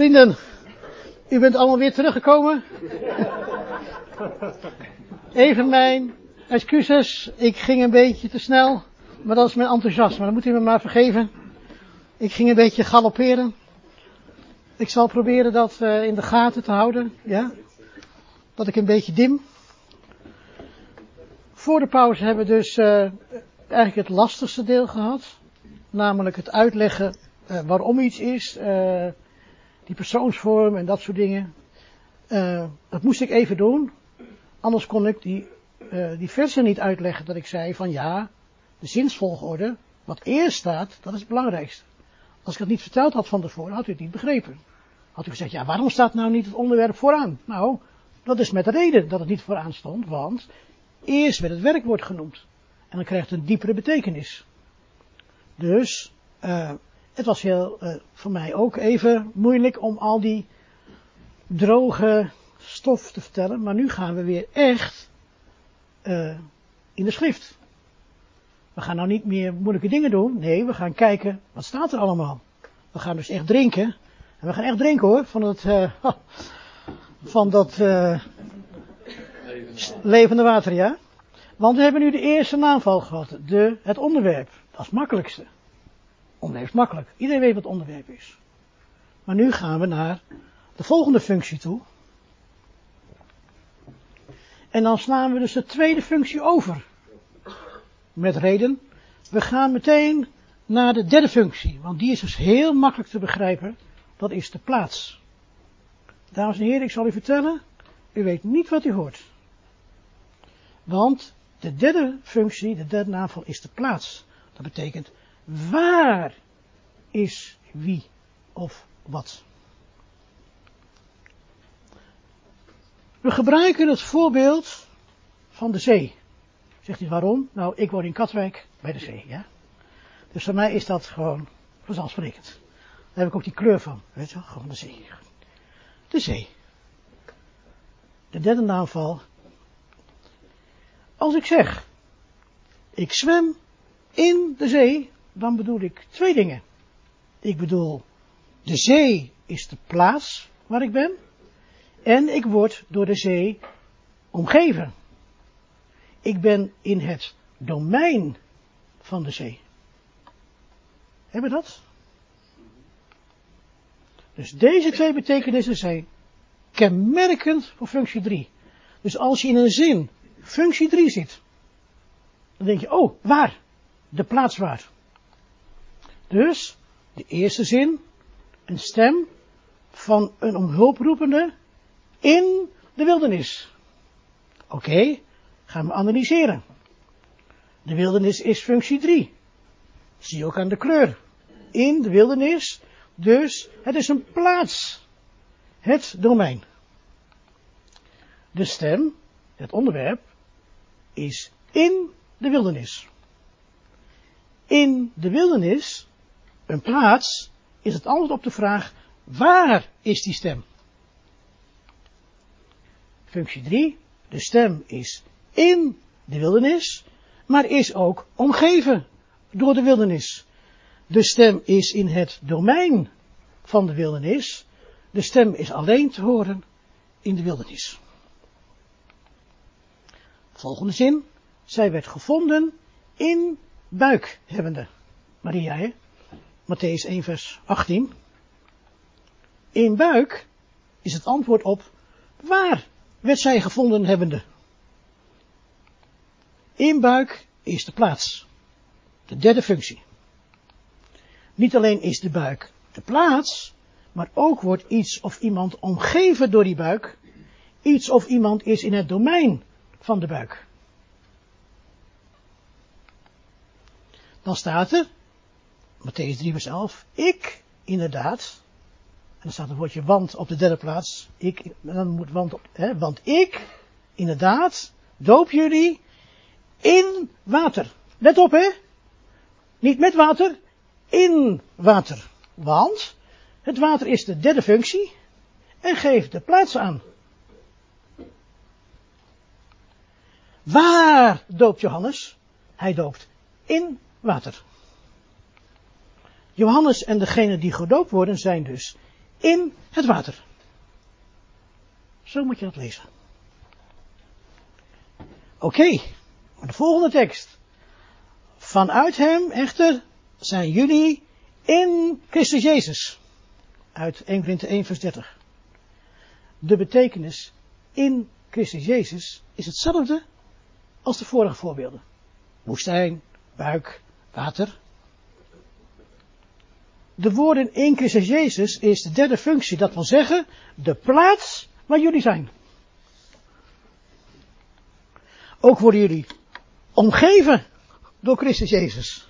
Vrienden, u bent allemaal weer teruggekomen. Even mijn excuses, ik ging een beetje te snel, maar dat is mijn enthousiasme, dat moet u me maar vergeven. Ik ging een beetje galopperen. Ik zal proberen dat uh, in de gaten te houden, ja. Dat ik een beetje dim. Voor de pauze hebben we dus uh, eigenlijk het lastigste deel gehad. Namelijk het uitleggen uh, waarom iets is, die persoonsvorm en dat soort dingen. Uh, dat moest ik even doen. Anders kon ik die, die versen niet uitleggen dat ik zei van ja, de zinsvolgorde, wat eerst staat, dat is het belangrijkste. Als ik het niet verteld had van tevoren, had u het niet begrepen. Had u gezegd, ja, waarom staat nou niet het onderwerp vooraan? Nou, dat is met de reden dat het niet vooraan stond, want eerst werd het werkwoord genoemd. En dan krijgt het een diepere betekenis. Dus, uh, het was heel, uh, voor mij ook even moeilijk om al die droge stof te vertellen. Maar nu gaan we weer echt uh, in de schrift. We gaan nou niet meer moeilijke dingen doen. Nee, we gaan kijken, wat staat er allemaal? We gaan dus echt drinken. En we gaan echt drinken hoor, van het, uh, van dat uh, levende water, ja. Want we hebben nu de eerste naamval gehad, de, het onderwerp. Dat is het makkelijkste. Onderwerp is makkelijk. Iedereen weet wat onderwerp is. Maar nu gaan we naar de volgende functie toe. En dan slaan we dus de tweede functie over. Met reden. We gaan meteen naar de derde functie. Want die is dus heel makkelijk te begrijpen. Dat is de plaats. Dames en heren, ik zal u vertellen. U weet niet wat u hoort. Want de derde functie, de derde naamval, is de plaats. Dat betekent waar is wie of wat. We gebruiken het voorbeeld van de zee. Zegt u waarom? Nou, ik woon in Katwijk bij de zee, ja. Dus voor mij is dat gewoon vanzelfsprekend. Daar heb ik ook die kleur van, weet je wel, gewoon de zee. De zee. De derde naamval. Als ik zeg, ik zwem in de zee, dan bedoel ik twee dingen. Ik bedoel, de zee is de plaats waar ik ben. En ik word door de zee omgeven. Ik ben in het domein van de zee. Hebben we dat? Dus deze twee betekenissen zijn kenmerkend voor functie 3. Dus als je in een zin functie 3 ziet, dan denk je, oh, waar? De plaats waar. Dus, de eerste zin, een stem van een om hulp roepende in de wildernis. Oké, gaan we analyseren. De wildernis is functie 3. Zie ook aan de kleur. In de wildernis, dus het is een plaats. Het domein. De stem, het onderwerp, is in de wildernis. In de wildernis, een plaats, is het antwoord op de vraag, waar is die stem? Functie 3, de stem is in de wildernis, maar is ook omgeven door de wildernis. De stem is in het domein van de wildernis. De stem is alleen te horen in de wildernis. Volgende zin. Zij werd gevonden in buik hebbende. Maria, hè? Matthäus 1 vers 18. In buik is het antwoord op waar werd zij gevonden hebbende. In buik is de plaats. De derde functie. Niet alleen is de buik de plaats, maar ook wordt iets of iemand omgeven door die buik. Iets of iemand is in het domein van de buik. Dan staat er, Matthäus 3 vers 11, ik inderdaad, en dan staat het woordje want op de derde plaats, ik, dan moet want op, hè, want ik inderdaad doop jullie in water. Let op hè, niet met water, in water. Want het water is de derde functie en geeft de plaats aan. Waar doopt Johannes? Hij doopt in water. Johannes en degene die gedoopt worden zijn dus in het water. Zo moet je dat lezen. Oké, de volgende tekst. Vanuit hem echter zijn jullie in Christus Jezus. Uit 1 Korinthe 1 vers 30. De betekenis in Christus Jezus is hetzelfde als de vorige voorbeelden. Woestijn, buik, water. De woorden in Christus Jezus is de derde functie. Dat wil zeggen, de plaats waar jullie zijn. Ook worden jullie omgeven door Christus Jezus.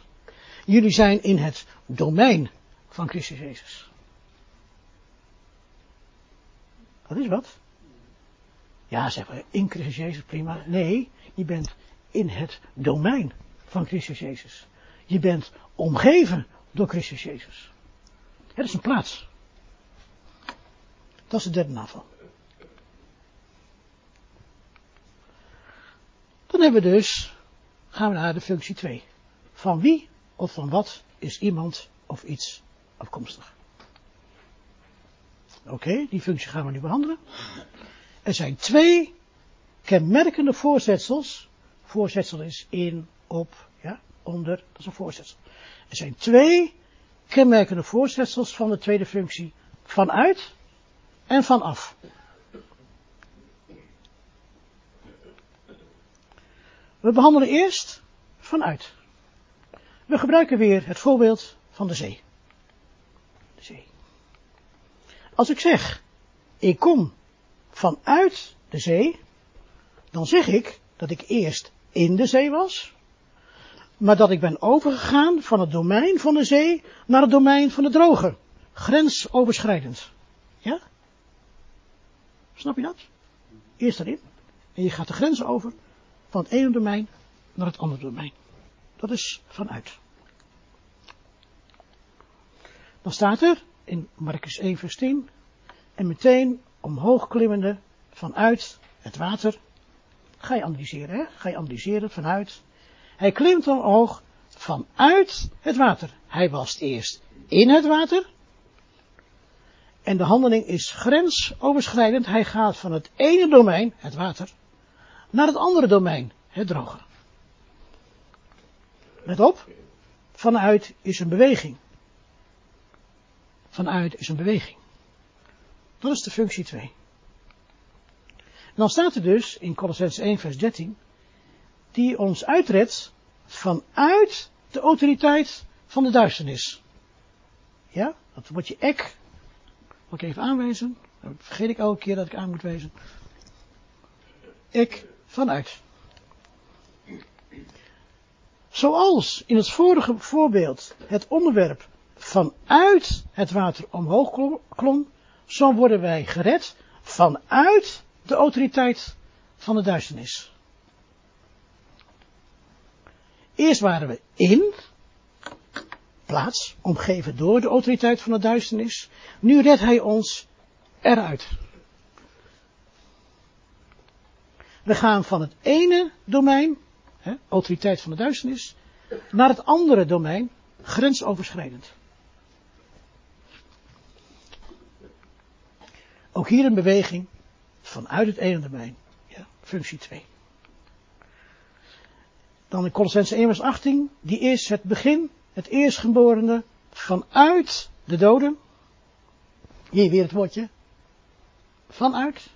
Jullie zijn in het domein van Christus Jezus. Dat is wat. Ja, zeggen we, in Christus Jezus, prima. Nee, je bent in het domein van Christus Jezus. Je bent omgeven door Christus Jezus. Het is een plaats. Dat is de derde navel. Dan hebben we dus, gaan we naar de functie 2. Van wie of van wat is iemand of iets afkomstig? Oké, die functie gaan we nu behandelen. Er zijn twee kenmerkende voorzetsels. Voorzetsel is in, op, ja, onder, dat is een voorzetsel. Er zijn twee kenmerkende voorzetsels van de tweede functie. Vanuit en vanaf. We behandelen eerst vanuit. We gebruiken weer het voorbeeld van de zee. De zee. Als ik zeg, ik kom vanuit de zee, dan zeg ik dat ik eerst in de zee was, maar dat ik ben overgegaan van het domein van de zee naar het domein van de droge. Grensoverschrijdend. Ja? Snap je dat? Eerst erin. En je gaat de grens over van het ene domein naar het andere domein. Dat is vanuit. Dan staat er in Marcus 1 vers 10. En meteen omhoog klimmende vanuit het water. Ga je analyseren, hè? Ga je analyseren vanuit. Hij klimt omhoog vanuit het water. Hij was eerst in het water. En de handeling is grensoverschrijdend. Hij gaat van het ene domein, het water, naar het andere domein, het droge. Let op, vanuit is een beweging. Vanuit is een beweging. Dat is de functie 2. En dan staat er dus in Colossense 1 vers 13, die ons uitredt vanuit de autoriteit van de duisternis. Ja, dat wordt je ek. Ik even aanwijzen. Dat vergeet ik elke keer dat ik aan moet wijzen. Ik vanuit. Zoals in het vorige voorbeeld het onderwerp vanuit het water omhoog klom, zo worden wij gered vanuit de autoriteit van de duisternis. Eerst waren we in, plaats, omgeven door de autoriteit van de duisternis. Nu redt hij ons eruit. We gaan van het ene domein, hè, autoriteit van de duisternis, naar het andere domein, grensoverschrijdend. Ook hier een beweging vanuit het ene domein. Ja, functie 2. Dan in Colossense 1 vers 18. Die is het begin, het eerstgeborene vanuit de doden. Hier weer het woordje. Vanuit.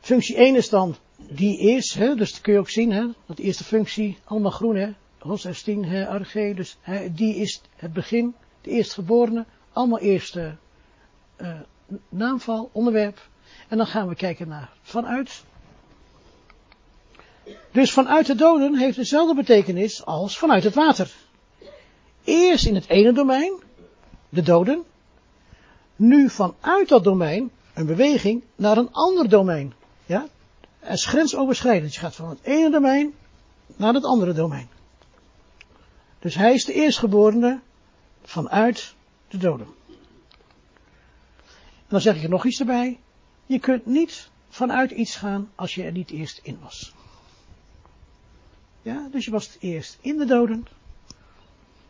Functie 1 is dan die is, hè, dus dat kun je ook zien, hè, dat eerste functie, allemaal groen, hè, Hos F10, hè, RG, dus hè, die is het begin, de eerstgeborene, allemaal eerste uh, naamval, onderwerp. En dan gaan we kijken naar vanuit. Dus vanuit de doden heeft dezelfde betekenis als vanuit het water. Eerst in het ene domein, de doden. Nu vanuit dat domein een beweging naar een ander domein. Ja? Het is grensoverschrijdend. Je gaat van het ene domein naar het andere domein. Dus hij is de eerstgeborene vanuit de doden. En dan zeg ik er nog iets erbij. Je kunt niet vanuit iets gaan als je er niet eerst in was. Ja, dus je was eerst in de doden.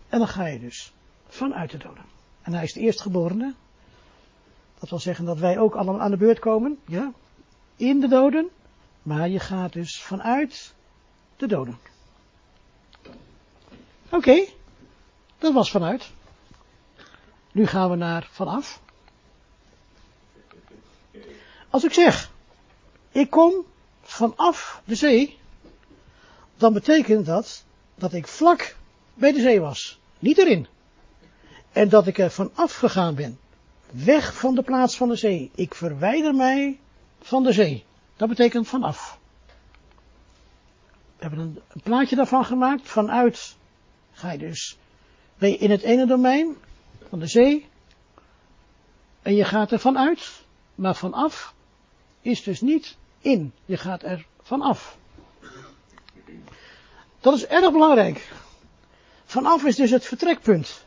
En dan ga je dus vanuit de doden. En hij is de eerstgeborene. Dat wil zeggen dat wij ook allemaal aan de beurt komen. Ja. In de doden. Maar je gaat dus vanuit de doden. Oké. Dat was vanuit. Nu gaan we naar vanaf. Als ik zeg, ik kom vanaf de zee, dan betekent dat dat ik vlak bij de zee was, niet erin. En dat ik er vanaf gegaan ben, weg van de plaats van de zee. Ik verwijder mij van de zee. Dat betekent vanaf. We hebben een, plaatje daarvan gemaakt. Vanuit ga je dus in het ene domein van de zee. En je gaat er vanuit. Maar vanaf is dus niet in. Je gaat er vanaf. Dat is erg belangrijk. Vanaf is dus het vertrekpunt.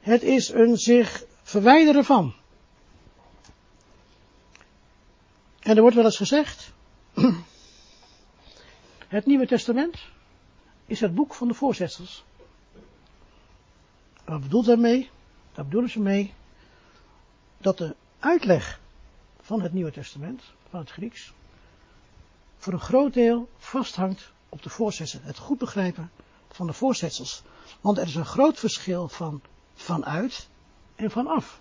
Het is een zich verwijderen van. En er wordt wel eens gezegd, het Nieuwe Testament is het boek van de voorzetsels. Wat bedoelt daarmee? Daar bedoelen ze mee dat de uitleg van het Nieuwe Testament, van het Grieks, voor een groot deel vasthangt op de voorzetsels. Het goed begrijpen van de voorzetsels. Want er is een groot verschil van vanuit en vanaf.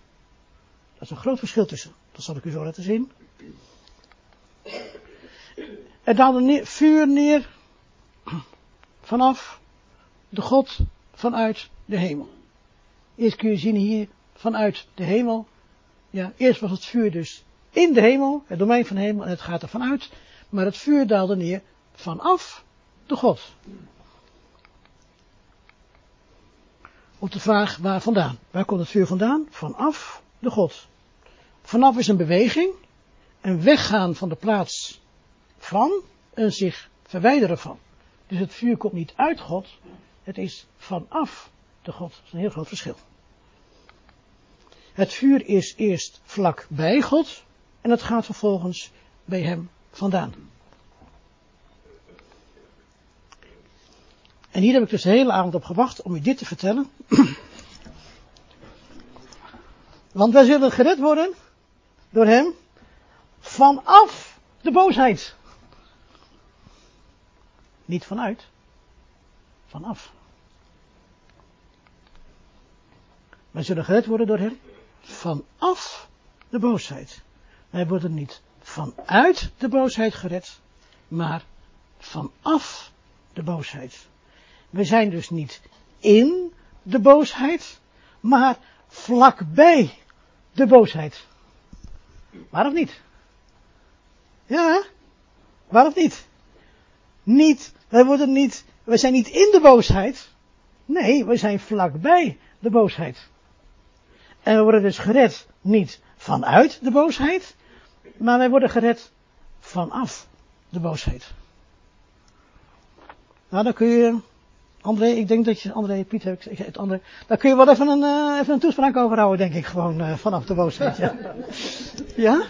Dat is een groot verschil tussen. Dat zal ik u zo laten zien. Er daalde vuur neer vanaf de God vanuit de hemel. Eerst kun je zien hier vanuit de hemel. Ja, eerst was het vuur dus in de hemel, het domein van de hemel, en het gaat er vanuit. Maar het vuur daalde neer vanaf de God. Op de vraag waar vandaan? Waar komt het vuur vandaan? Vanaf de God. Vanaf is een beweging, een weggaan van de plaats van, een zich verwijderen van. Dus het vuur komt niet uit God, het is vanaf de God. Dat is een heel groot verschil. Het vuur is eerst vlak bij God en het gaat vervolgens bij hem vandaan. En hier heb ik dus de hele avond op gewacht om u dit te vertellen. Want wij zullen gered worden door hem vanaf de boosheid. Niet vanuit, vanaf. Wij zullen gered worden door hem vanaf de boosheid. Wij worden niet vanuit de boosheid gered, maar vanaf de boosheid. We zijn dus niet in de boosheid, maar vlakbij de boosheid. Waar of niet? Ja, waar of niet? Niet, wij worden niet, wij zijn niet in de boosheid. Nee, we zijn vlakbij de boosheid. En we worden dus gered niet vanuit de boosheid, maar wij worden gered vanaf de boosheid. Nou, dan kun je André, ik denk dat je, André, Piet heb ik het André, daar kun je wel even een, uh, even een toespraak over houden, denk ik, gewoon uh, vanaf de boosheid, ja. ja?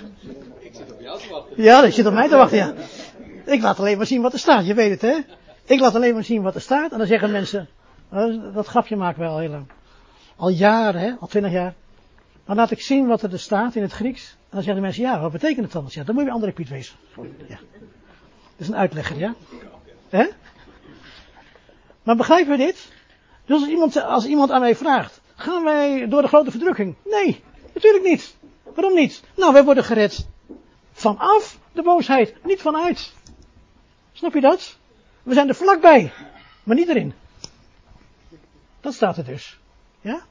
Ik zit op jou te wachten. Ja, dat zit op mij te wachten, ja. Ik laat alleen maar zien wat er staat, je weet het, hè. Ik laat alleen maar zien wat er staat, en dan zeggen mensen, uh, dat grapje maak wel heel lang. Al jaren, hè, al twintig jaar. Dan laat ik zien wat er staat in het Grieks, en dan zeggen mensen, ja, wat betekent het dan? Ja, dan moet je André Piet wezen. Ja. Dat is een uitlegger, ja. Hè? Maar begrijpen we dit? Dus als iemand, als iemand aan mij vraagt, gaan wij door de grote verdrukking? Nee, natuurlijk niet. Waarom niet? Nou, wij worden gered vanaf de boosheid, niet vanuit. Snap je dat? We zijn er vlakbij, maar niet erin. Dat staat er dus. Ja?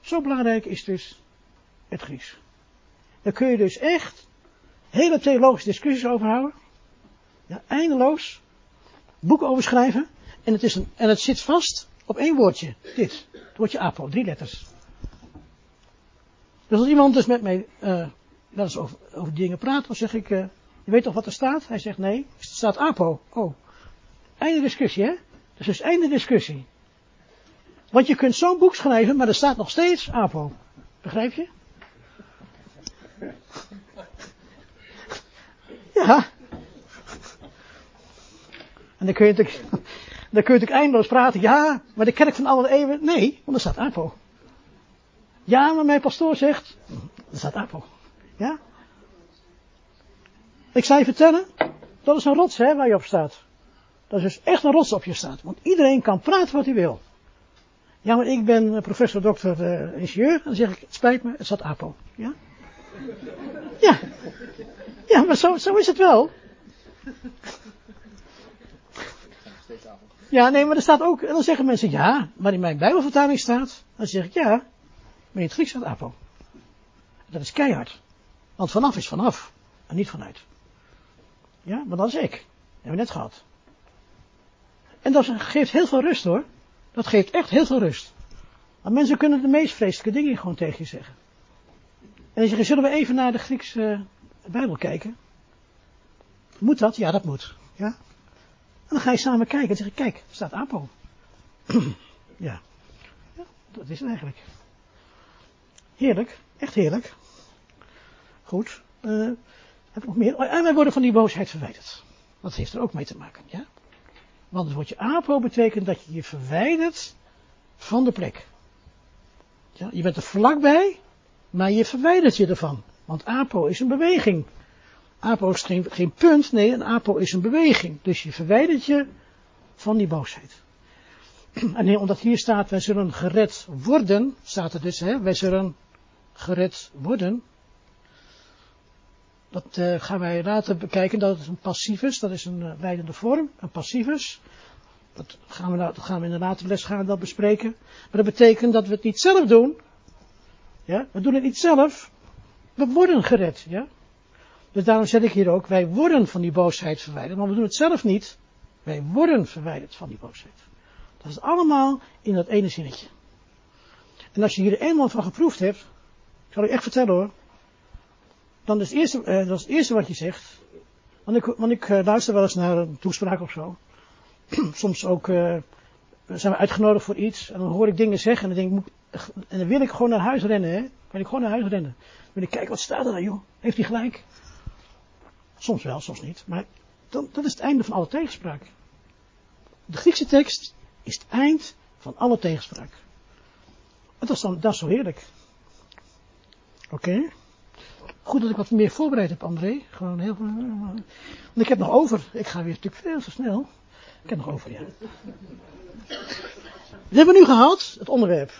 Zo belangrijk is dus het Grieks. Daar kun je dus echt hele theologische discussies over houden. Ja, eindeloos boek over schrijven. En het, is een, en het zit vast op één woordje. Dit. Het woordje apo. Drie letters. Dus als iemand dus met mij uh, wel over, over dingen praat, dan zeg ik, uh, je weet toch wat er staat? Hij zegt nee, er staat apo. Oh. Einde discussie, hè? Dus is einde discussie. Want je kunt zo'n boek schrijven, maar er staat nog steeds apo. Begrijp je? Ja, En dan kun je natuurlijk, Dan kun je eindeloos praten. Ja, maar de kerk van alle eeuwen. Nee, want er staat apo. Ja, maar mijn pastoor zegt. Er staat apo. Ja? Ik zou je vertellen. Dat is een rots hè, waar je op staat. Dat is dus echt een rots op je staat. Want iedereen kan praten wat hij wil. Ja, maar ik ben professor, dokter, uh, ingenieur. Dan zeg ik, het spijt me, het staat APO. Ja? Ja. Ja, maar zo, zo is het wel. Ja, nee, maar er staat ook, en dan zeggen mensen, ja, maar in mijn Bijbelvertaling staat, dan zeg ik, ja, maar in het Grieks staat apo. Dat is keihard. Want vanaf is vanaf, en niet vanuit. Ja, maar dat is ik. Dat hebben we net gehad. En dat geeft heel veel rust hoor. Dat geeft echt heel veel rust. Want mensen kunnen de meest vreselijke dingen gewoon tegen je zeggen. En dan zeg je, zullen we even naar de Griekse Bijbel kijken? Moet dat? Ja, dat moet. Ja? Dan ga je samen kijken en zeg je, kijk, er staat Apo. ja. Dat is het eigenlijk. Heerlijk. Echt heerlijk. Goed. Ik nog meer? Oh, en wij worden van die boosheid verwijderd. Dat heeft er ook mee te maken, ja? Want het woordje apo betekent dat je je verwijdert van de plek. Ja, je bent er vlakbij, maar je verwijdert je ervan. Want apo is een beweging. Apo is geen, punt, nee, een apo is een beweging. Dus je verwijdert je van die boosheid. En nee, omdat hier staat, wij zullen gered worden, staat er dus, hè, wij zullen gered worden. Dat uh, gaan wij later bekijken, dat het een passivus, dat is een uh, vorm, een passivus. Dat gaan, we, dat gaan we in de latere les gaan dat bespreken. Maar dat betekent dat we het niet zelf doen. Ja, we doen het niet zelf. We worden gered, ja. Dus daarom zeg ik hier ook, wij worden van die boosheid verwijderd, maar we doen het zelf niet. Wij worden verwijderd van die boosheid. Dat is allemaal in dat ene zinnetje. En als je hier eenmaal van geproefd hebt, ik zal u echt vertellen hoor, dan is het eerste, eh, dat is het eerste wat je zegt. Want ik, want ik uh, luister wel eens naar een toespraak of zo. Soms ook uh, zijn we uitgenodigd voor iets. En dan hoor ik dingen zeggen. En dan, denk ik, en dan wil ik gewoon naar huis rennen. Hè? wil ik gewoon naar huis rennen. Dan wil ik kijken, wat staat er nou joh? Heeft hij gelijk? Soms wel, soms niet. Maar dan, dat is het einde van alle tegenspraak. De Griekse tekst is het eind van alle tegenspraak. En dat is, dan, dat is zo heerlijk. Oké. Goed dat ik wat meer voorbereid heb, André. Gewoon heel veel. Want ik heb nog over. Ik ga weer natuurlijk veel te snel. Ik heb nog over, ja. We hebben nu gehad, het onderwerp.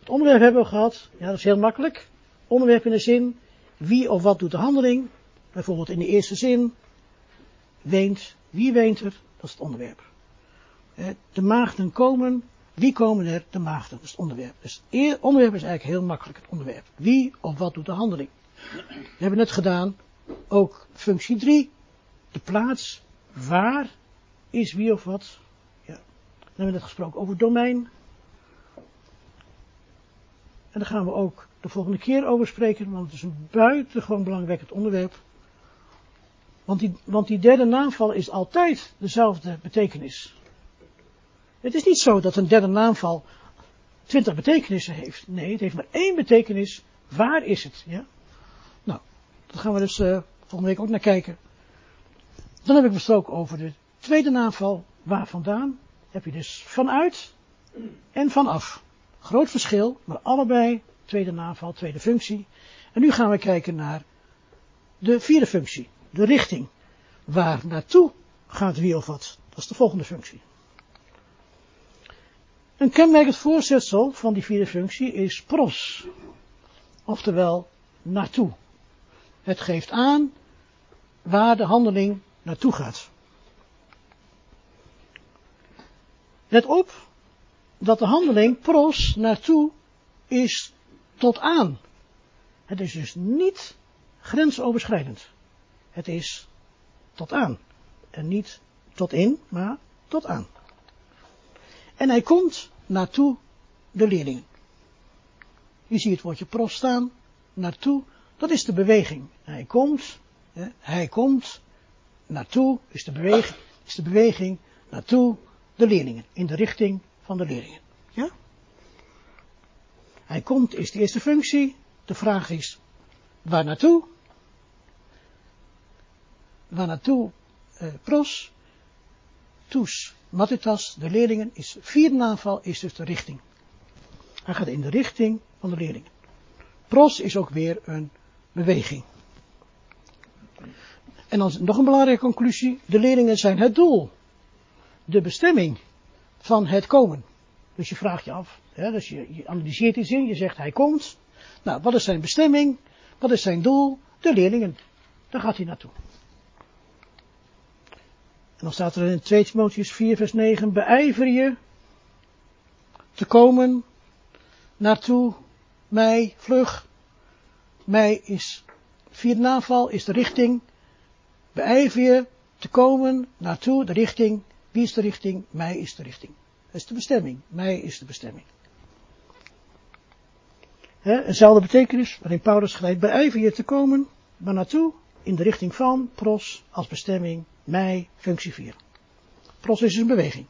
Het onderwerp hebben we gehad. Ja, dat is heel makkelijk. Onderwerp in de zin. Wie of wat doet de handeling? Bijvoorbeeld in de eerste zin. Weent. Wie weent er? Dat is het onderwerp. De maagden komen. Wie komen er? De maagden. Dat is het onderwerp. Dus het onderwerp is eigenlijk heel makkelijk het onderwerp. Wie of wat doet de handeling? We hebben het gedaan. Ook functie 3. De plaats. Waar is wie of wat. Ja. Hebben we net gesproken over domein. En daar gaan we ook de volgende keer over spreken, want het is een buitengewoon belangrijk onderwerp. Want die, want die derde naamval is altijd dezelfde betekenis. Het is niet zo dat een derde naamval twintig betekenissen heeft. Nee, het heeft maar één betekenis. Waar is het? Ja? Nou, daar gaan we dus uh, volgende week ook naar kijken. Dan heb ik besproken over de tweede naamval. Waar vandaan? Heb je dus vanuit en vanaf. Groot verschil, maar allebei tweede naamval, tweede functie. En nu gaan we kijken naar de vierde functie, de richting. Waar naartoe gaat wie of wat? Dat is de volgende functie. Een kenmerkend voorzetsel van die vierde functie is pros. Oftewel naartoe. Het geeft aan waar de handeling naartoe gaat. Let op dat de handeling pros naartoe is tot aan. Het is dus niet grensoverschrijdend. Het is tot aan. En niet tot in, maar tot aan. En hij komt naartoe de leerlingen. Je ziet het woordje pros staan. Naartoe, dat is de beweging. Hij komt, hij komt naartoe, is de beweging, is de beweging naartoe de leerlingen. In de richting van de leerlingen. Ja? Hij komt is de eerste functie. De vraag is, waar naartoe? Naartoe, eh, pros. tous, matitas, de leerlingen, is vierde aanval, is dus de richting. Hij gaat in de richting van de leerlingen. Pros is ook weer een beweging. En dan nog een belangrijke conclusie. De leerlingen zijn het doel. De bestemming van het komen. Dus je vraagt je af. Hè, dus je, je analyseert iets in. Je zegt hij komt. Nou, wat is zijn bestemming? Wat is zijn doel? De leerlingen. Daar gaat hij naartoe. Dan staat er in 2 Timotheus 4 vers 9. Beijver je te komen naartoe mij vlug. Mij is, vierde naval is de richting. Beijver je te komen naartoe, de richting. Wie is de richting? Mij is de richting. Dat is de bestemming. Mij is de bestemming. He, eenzelfde betekenis waarin Paulus schrijft, beijver je te komen, maar naartoe, in de richting van, pros, als bestemming, mij, functie 4. Pros is een beweging.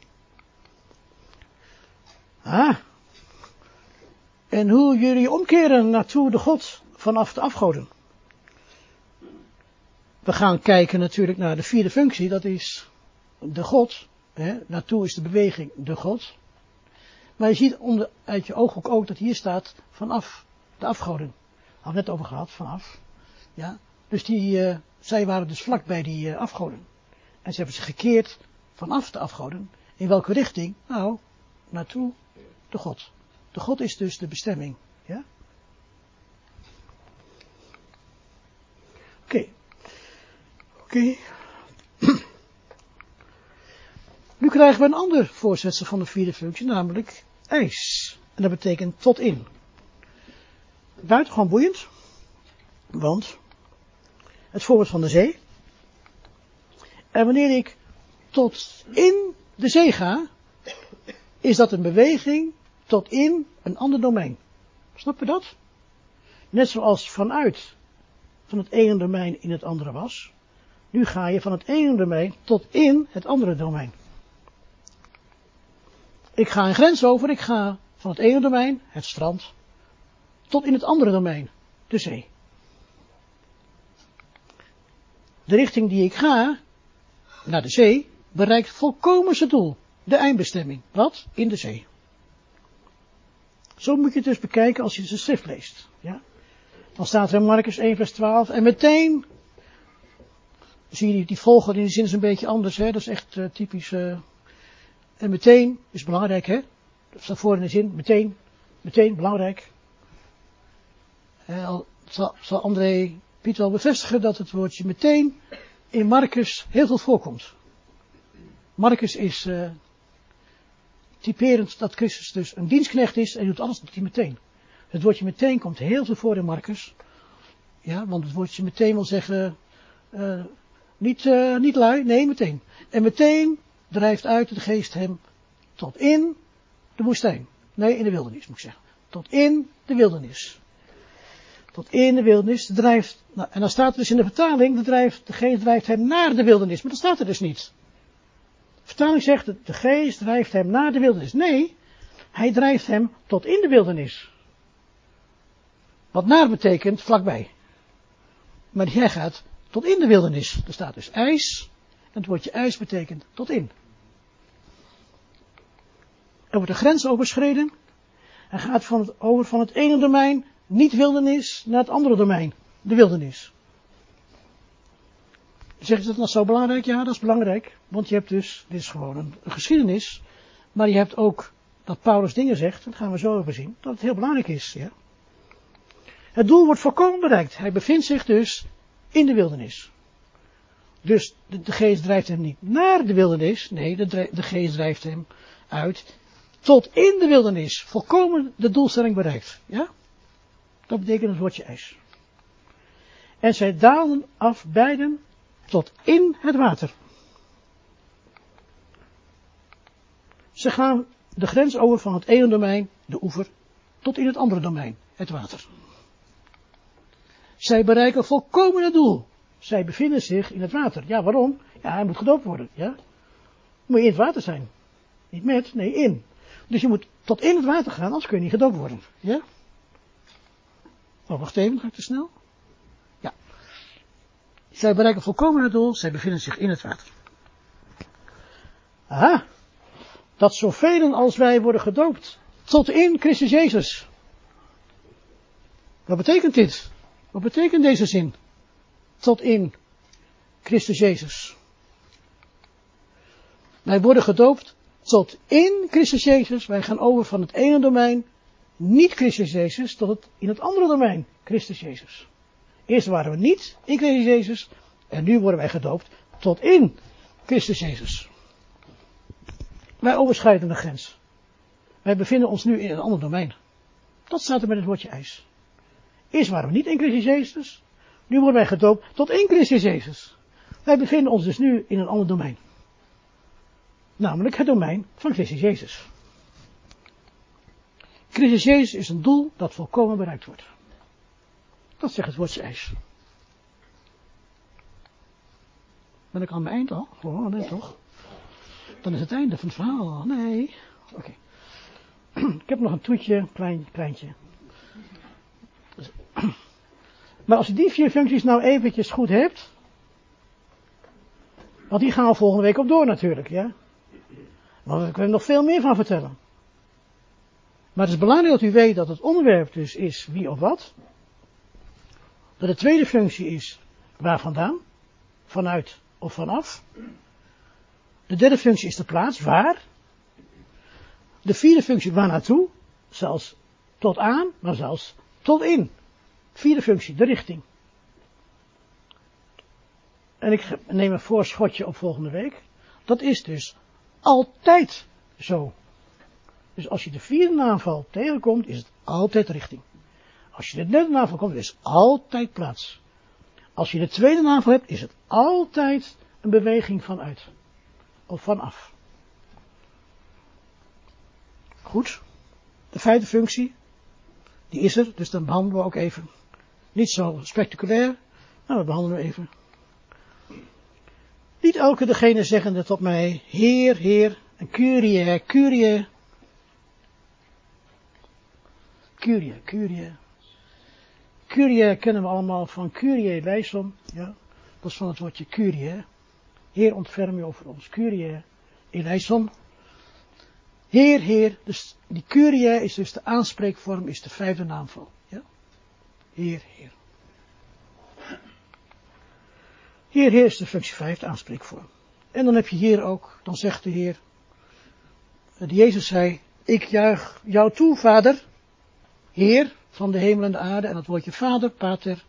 Ah. En hoe jullie omkeren naartoe de God vanaf de afgoden. We gaan kijken natuurlijk naar de vierde functie, dat is de God. Hè, naartoe is de beweging de God. Maar je ziet onder, uit je ooghoek ook dat hier staat vanaf de afgoden. Had net over gehad, vanaf. Ja. Dus die, uh, zij waren dus vlak bij die uh, afgoden. En ze hebben zich gekeerd vanaf de afgoden. In welke richting? Nou, naartoe de God. De God is dus de bestemming. Ja? Oké. Oké. Nu krijgen we een ander voorzetsel van de vierde functie, namelijk ijs. En dat betekent tot in. Buitengewoon boeiend, want het voorbeeld van de zee. En wanneer ik tot in de zee ga, is dat een beweging tot in een ander domein. Snap je dat? Net zoals vanuit van het ene domein in het andere was. Nu ga je van het ene domein tot in het andere domein. Ik ga een grens over, ik ga van het ene domein, het strand, tot in het andere domein, de zee. De richting die ik ga, naar de zee, bereikt volkomen zijn doel. De eindbestemming. Wat? In de zee. Zo moet je het dus bekijken als je de schrift leest. Ja? Dan staat er in Marcus 1 vers 12. En meteen, zie je die volger in die zin is een beetje anders. Hè? Dat is echt uh, typisch uh, en meteen is belangrijk, hè? Dat staat voor in de zin, meteen, meteen belangrijk. En zal, zal André Piet wel bevestigen dat het woordje meteen in Marcus heel veel voorkomt. Marcus is uh, typerend dat Christus dus een dienstknecht is en doet alles doet hij meteen. Het woordje meteen komt heel veel voor in Marcus. Ja, want het woordje meteen wil zeggen, uh, niet, uh, niet lui, nee meteen. En meteen drijft uit de geest hem tot in de woestijn. Nee, in de wildernis moet ik zeggen. Tot in de wildernis. Tot in de wildernis drijft, nou, en dan staat er dus in de vertaling, de, drijft, de geest drijft hem naar de wildernis. Maar dat staat er dus niet. De vertaling zegt, de geest drijft hem naar de wildernis. Nee, hij drijft hem tot in de wildernis. Wat naar betekent vlakbij. Maar hij gaat tot in de wildernis. Er staat dus ijs. En het woordje ijs betekent tot in. Er wordt de grens overschreden. Hij gaat van het, over van het ene domein, niet wildernis, naar het andere domein, de wildernis. Zeg je dat nou zo belangrijk? Ja, dat is belangrijk. Want je hebt dus, dit is gewoon een, geschiedenis. Maar je hebt ook dat Paulus dingen zegt, dat gaan we zo over zien, dat het heel belangrijk is. Ja? Het doel wordt volkomen bereikt. Hij bevindt zich dus in de wildernis. Dus de, de geest drijft hem niet naar de wildernis. Nee, de, de geest drijft hem uit tot in de wildernis volkomen de doelstelling bereikt. Ja? Dat betekent het woordje ijs. En zij daalden af beiden tot in het water. Ze gaan de grens over van het ene domein, de oever, tot in het andere domein, het water. Zij bereiken volkomen het doel. Zij bevinden zich in het water. Ja, waarom? Ja, hij moet gedoopt worden. Ja? Moet je in het water zijn. Niet met, nee, in. Dus je moet tot in het water gaan, anders kun je niet gedoopt worden. Ja? Oh, wacht even, ga ik te snel? Ja. Zij bereiken volkomen het doel, zij bevinden zich in het water. Aha, dat zoveel als wij worden gedoopt tot in Christus Jezus. Wat betekent dit? Wat betekent deze zin? Tot in Christus Jezus. Wij worden gedoopt tot in Christus Jezus. Wij gaan over van het ene domein, niet Christus Jezus, tot in het andere domein, Christus Jezus. Eerst waren we niet in Christus Jezus en nu worden wij gedoopt tot in Christus Jezus. Wij overschrijden de grens. Wij bevinden ons nu in een ander domein. Dat staat er met het woordje ijs. Eerst waren we niet in Christus Jezus. Nu worden wij gedoopt tot in Christus Jezus. Wij bevinden ons dus nu in een ander domein. Namelijk het domein van Christus Jezus. Christus Jezus is een doel dat volkomen bereikt wordt. Dat zegt het woordje ijs. Ben ik aan mijn eind al? Oh, nee toch? Dan is het einde van het verhaal. Nee. Oké. Ik heb nog een toetje, klein, kleintje. Maar als je die vier functies nou eventjes goed hebt. Want die gaan we volgende week op door natuurlijk, ja. Maar we kunnen er nog veel meer van vertellen. Maar het is belangrijk dat u weet dat het onderwerp dus is wie of wat. Dat de tweede functie is waar vandaan, vanuit of vanaf. De derde functie is de plaats, waar. De vierde functie waar naartoe, zelfs tot aan, maar zelfs tot in. Vierde functie, de richting. En ik neem een voorschotje op volgende week. Dat is dus altijd zo. Dus als je de vierde naamval tegenkomt, is het altijd richting. Als je de derde naamval komt, is altijd plaats. Als je de tweede naamval hebt, is het altijd een beweging vanuit. Of vanaf. Goed. De vijfde functie, die is er, dus dan behandelen we ook even. Niet zo spectaculair, maar we behandelen we even. Niet elke degene zeggende tot mij, Heer, Heer, en Curie, Curie. Curie, Curie. Curie kennen we allemaal van Curie Leison, ja. Dat is van het woordje Curie. Heer, ontferm je over ons. Curie eleison. Heer, Heer. Dus die Curie is dus de aanspreekvorm, is de vijfde naamval. Ja? Heer, Heer. Heer, Heer is de functie vijfde aanspreekvorm. En dan heb je hier ook, dan zegt de Heer, de Jezus zei, ik juich jou toe, Vader, Heer van de hemel en de aarde. En dat woordje Vader, Pater,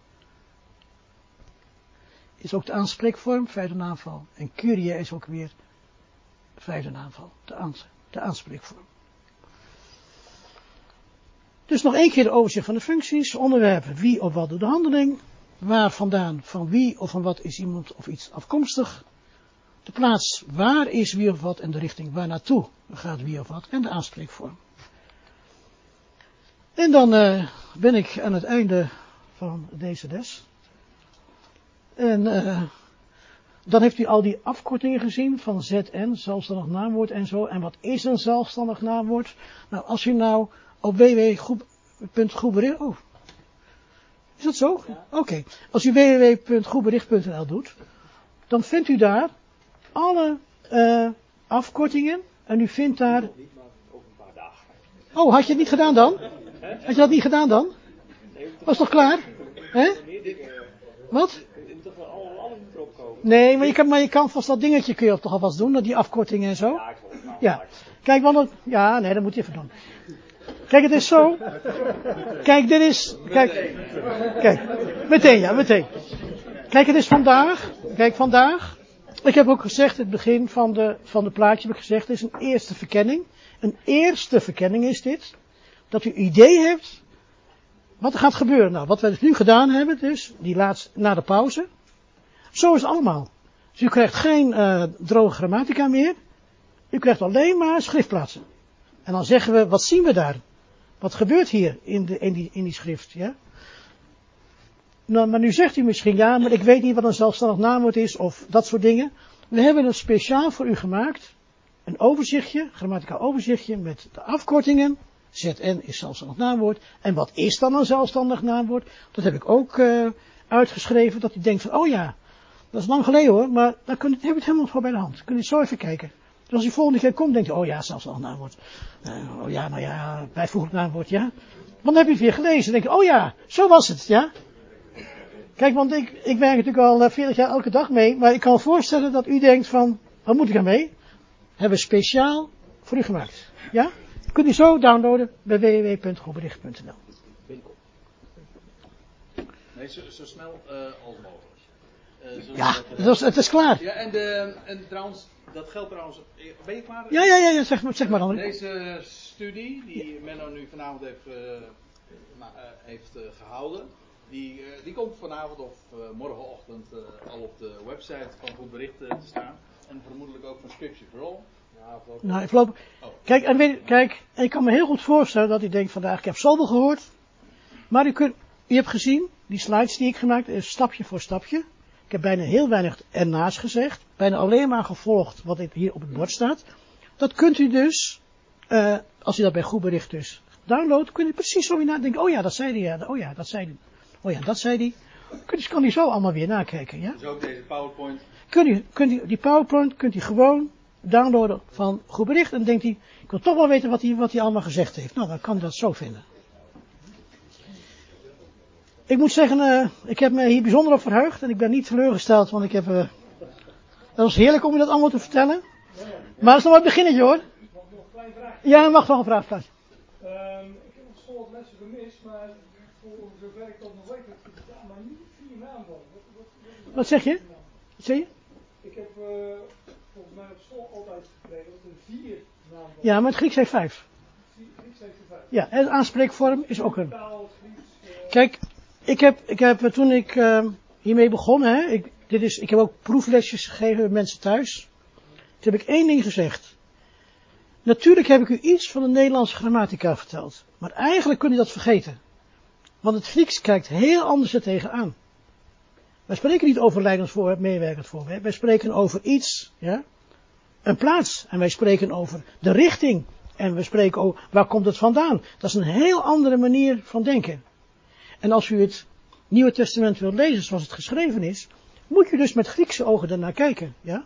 is ook de aanspreekvorm, vijfde naamval. En Curie is ook weer vijfde naamval, de, de aanspreekvorm. Dus nog één keer de overzicht van de functies, onderwerpen, wie of wat doet de handeling, waar vandaan, van wie of van wat is iemand of iets afkomstig, de plaats waar is wie of wat en de richting waar naartoe gaat wie of wat en de aanspreekvorm. En dan uh, ben ik aan het einde van deze les. En uh, dan heeft u al die afkortingen gezien van ZN, zelfstandig naamwoord en zo. En wat is een zelfstandig naamwoord? Nou, als u nou op www.groebericht... Oh, is dat zo? Oké. Okay. Als u www.groebericht.nl doet, dan vindt u daar alle uh, afkortingen. En u vindt daar... Oh, had je het niet gedaan dan? Had je dat niet gedaan dan? Was toch klaar? Hè? Wat? Nee, maar je, kan, maar je kan vast dat dingetje kun je toch alvast doen, die afkortingen en zo. Ja. Kijk, want het, ja, nee, dat moet je even doen. Kijk, het is zo. Kijk, dit is, kijk, kijk, meteen, ja, meteen. Kijk, het is vandaag, kijk, vandaag. Ik heb ook gezegd, het begin van de, van de plaatje heb ik gezegd, het is een eerste verkenning. Een eerste verkenning is dit. Dat u idee hebt wat er gaat gebeuren. Nou, wat wij dus nu gedaan hebben, dus, die laatste, na de pauze. Zo is het allemaal. Dus u krijgt geen uh, droge grammatica meer. U krijgt alleen maar schriftplaatsen. En dan zeggen we, wat zien we daar? Wat gebeurt hier in, de, in, die, in die schrift? Ja? Nou, maar nu zegt u misschien, ja, maar ik weet niet wat een zelfstandig naamwoord is, of dat soort dingen. We hebben het speciaal voor u gemaakt. Een overzichtje, grammaticaal overzichtje, met de afkortingen. ZN is zelfstandig naamwoord. En wat is dan een zelfstandig naamwoord? Dat heb ik ook uh, uitgeschreven, dat u denkt van, oh ja, dat is lang geleden hoor, maar dan kun heb je het helemaal voor bij de hand. Kun je zo even kijken. Dus als hij volgende keer komt, denkt hij, oh ja, zelfs al naamwoord. Uh, oh ja, nou ja, bijvoeglijk naamwoord, ja. Want dan heb je het weer gelezen. Dan denk je, oh ja, zo was het, ja. Kijk, want ik, ik werk natuurlijk al 40 jaar elke dag mee, maar ik kan me voorstellen dat u denkt van, wat moet ik ermee? Hebben we speciaal voor u gemaakt. Ja? Kunt u zo downloaden bij www.groebericht.nl. Nee, zo, zo snel uh, als mogelijk. Uh, ja, het is, het is klaar. Ja, en, de, en trouwens, dat geldt trouwens. Ben je klaar? Ja, ja, ja, ja zeg, maar, zeg maar dan. Deze studie, die Menno nu vanavond heeft, heeft gehouden, die, die komt vanavond of morgenochtend al op de website van Goed Berichten te staan. En vermoedelijk ook van Scripture for All. Nou, voorlopig. Oh. Kijk, en weet, kijk, ik kan me heel goed voorstellen dat u denkt vandaag, ik heb zoveel gehoord. Maar u, kunt, u hebt gezien, die slides die ik gemaakt heb, stapje voor stapje. Ik heb bijna heel weinig ernaast gezegd. Bijna alleen maar gevolgd wat hier op het bord staat. Dat kunt u dus, uh, als u dat bij goed bericht dus downloadt, kunt u precies zo weer nadenken. Oh ja, dat zei hij. Ja. Oh ja, dat zei hij. Oh ja, dat zei hij. Kunt, kan u zo allemaal weer nakijken. Ja? Dus ook deze PowerPoint. Kunt u, kunt u, die PowerPoint kunt u gewoon downloaden van goed bericht. En dan denkt hij, ik wil toch wel weten wat hij, wat hij allemaal gezegd heeft. Nou, dan kan hij dat zo vinden. Ik moet zeggen, uh, ik heb me hier bijzonder op verheugd. En ik ben niet teleurgesteld, want ik heb... Uh, dat was heerlijk om je dat allemaal te vertellen. Maar dat is nog maar het beginnetje hoor. Mag nog een klein vraagje? Ja, mag wel een vraag vragen. Um, ik heb nog school wat mensen gemist, maar voor zover ik dat nog weet, Wat, wat, wat, wat zeg je? Wat zeg je? Ik heb uh, volgens mij op school altijd gekregen dat er vier namen Ja, maar het Grieks heeft vijf. Grieks heeft vijf. Ja, en de aanspreekvorm is ook een. Kijk, ik heb, ik heb toen ik uh, hiermee begon, hè, ik, dit is, ik heb ook proeflesjes gegeven met mensen thuis. Toen heb ik één ding gezegd. Natuurlijk heb ik u iets van de Nederlandse grammatica verteld. Maar eigenlijk kun je dat vergeten. Want het Grieks kijkt heel anders er tegenaan. Wij spreken niet over leidensvoorwerp, meewerkend voorwerp. Wij spreken over iets, ja, een plaats. En wij spreken over de richting. En we spreken over waar komt het vandaan. Dat is een heel andere manier van denken. En als u het Nieuwe Testament wilt lezen zoals het geschreven is, moet je dus met Griekse ogen ernaar kijken, ja?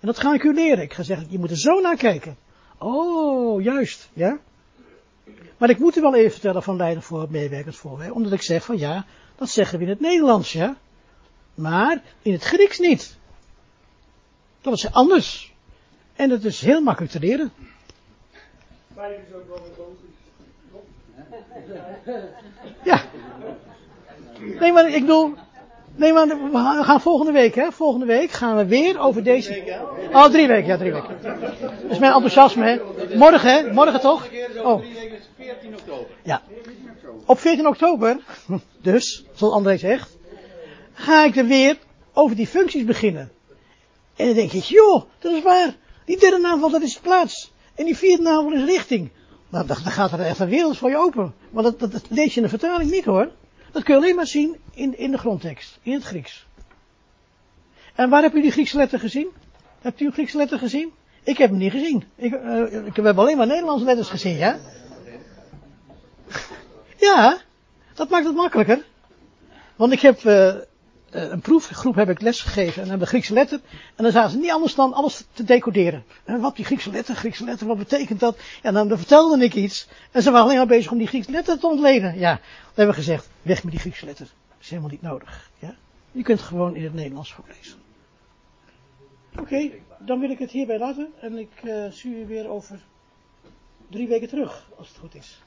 En dat ga ik u leren. Ik ga zeggen, je moet er zo naar kijken. Oh, juist, ja? Maar ik moet u wel even vertellen van leiden voor meewerkend voorwerp, omdat ik zeg van ja, dat zeggen we in het Nederlands, ja? Maar in het Grieks niet. Dat is anders. En dat is heel makkelijk te leren. Vijf is ook wel een Ja. Nee, maar ik bedoel. Nee, maar we gaan volgende week, hè? Volgende week gaan we weer over deze. Oh, drie weken, ja, drie weken. Dat is mijn enthousiasme, hè? Morgen, hè? Morgen toch? Oh. 14 oktober. Ja. Op 14 oktober, dus, zoals André zegt, ga ik er weer over die functies beginnen. En dan denk ik, joh, dat is waar. Die derde naamval, dat is plaats. En die vierde naamval is richting. Nou, dan, dan gaat er echt een wereld voor je open. Want dat, dat, lees je in de vertaling niet hoor. Dat kun je alleen maar zien in, in de grondtekst, in het Grieks. En waar heb u die Griekse letter gezien? Hebt u een Griekse letter gezien? Ik heb hem niet gezien. Ik, uh, ik heb alleen maar Nederlandse letters gezien, ja? Ja, dat maakt het makkelijker. Want ik heb uh, een proefgroep heb ik lesgegeven en de Griekse letter. En dan zaten ze niet anders dan alles te decoderen. En wat die Griekse letter, Griekse letter, wat betekent dat? En dan, vertelde ik iets. En ze waren alleen maar bezig om die Griekse letter te ontleden. Ja, dan hebben we gezegd, weg met die Griekse letter. Dat is helemaal niet nodig. Ja? Je kunt het gewoon in het Nederlands voorlezen. Oké, dan wil ik het hierbij laten. En ik uh, zie u weer over drie weken terug, als het goed is.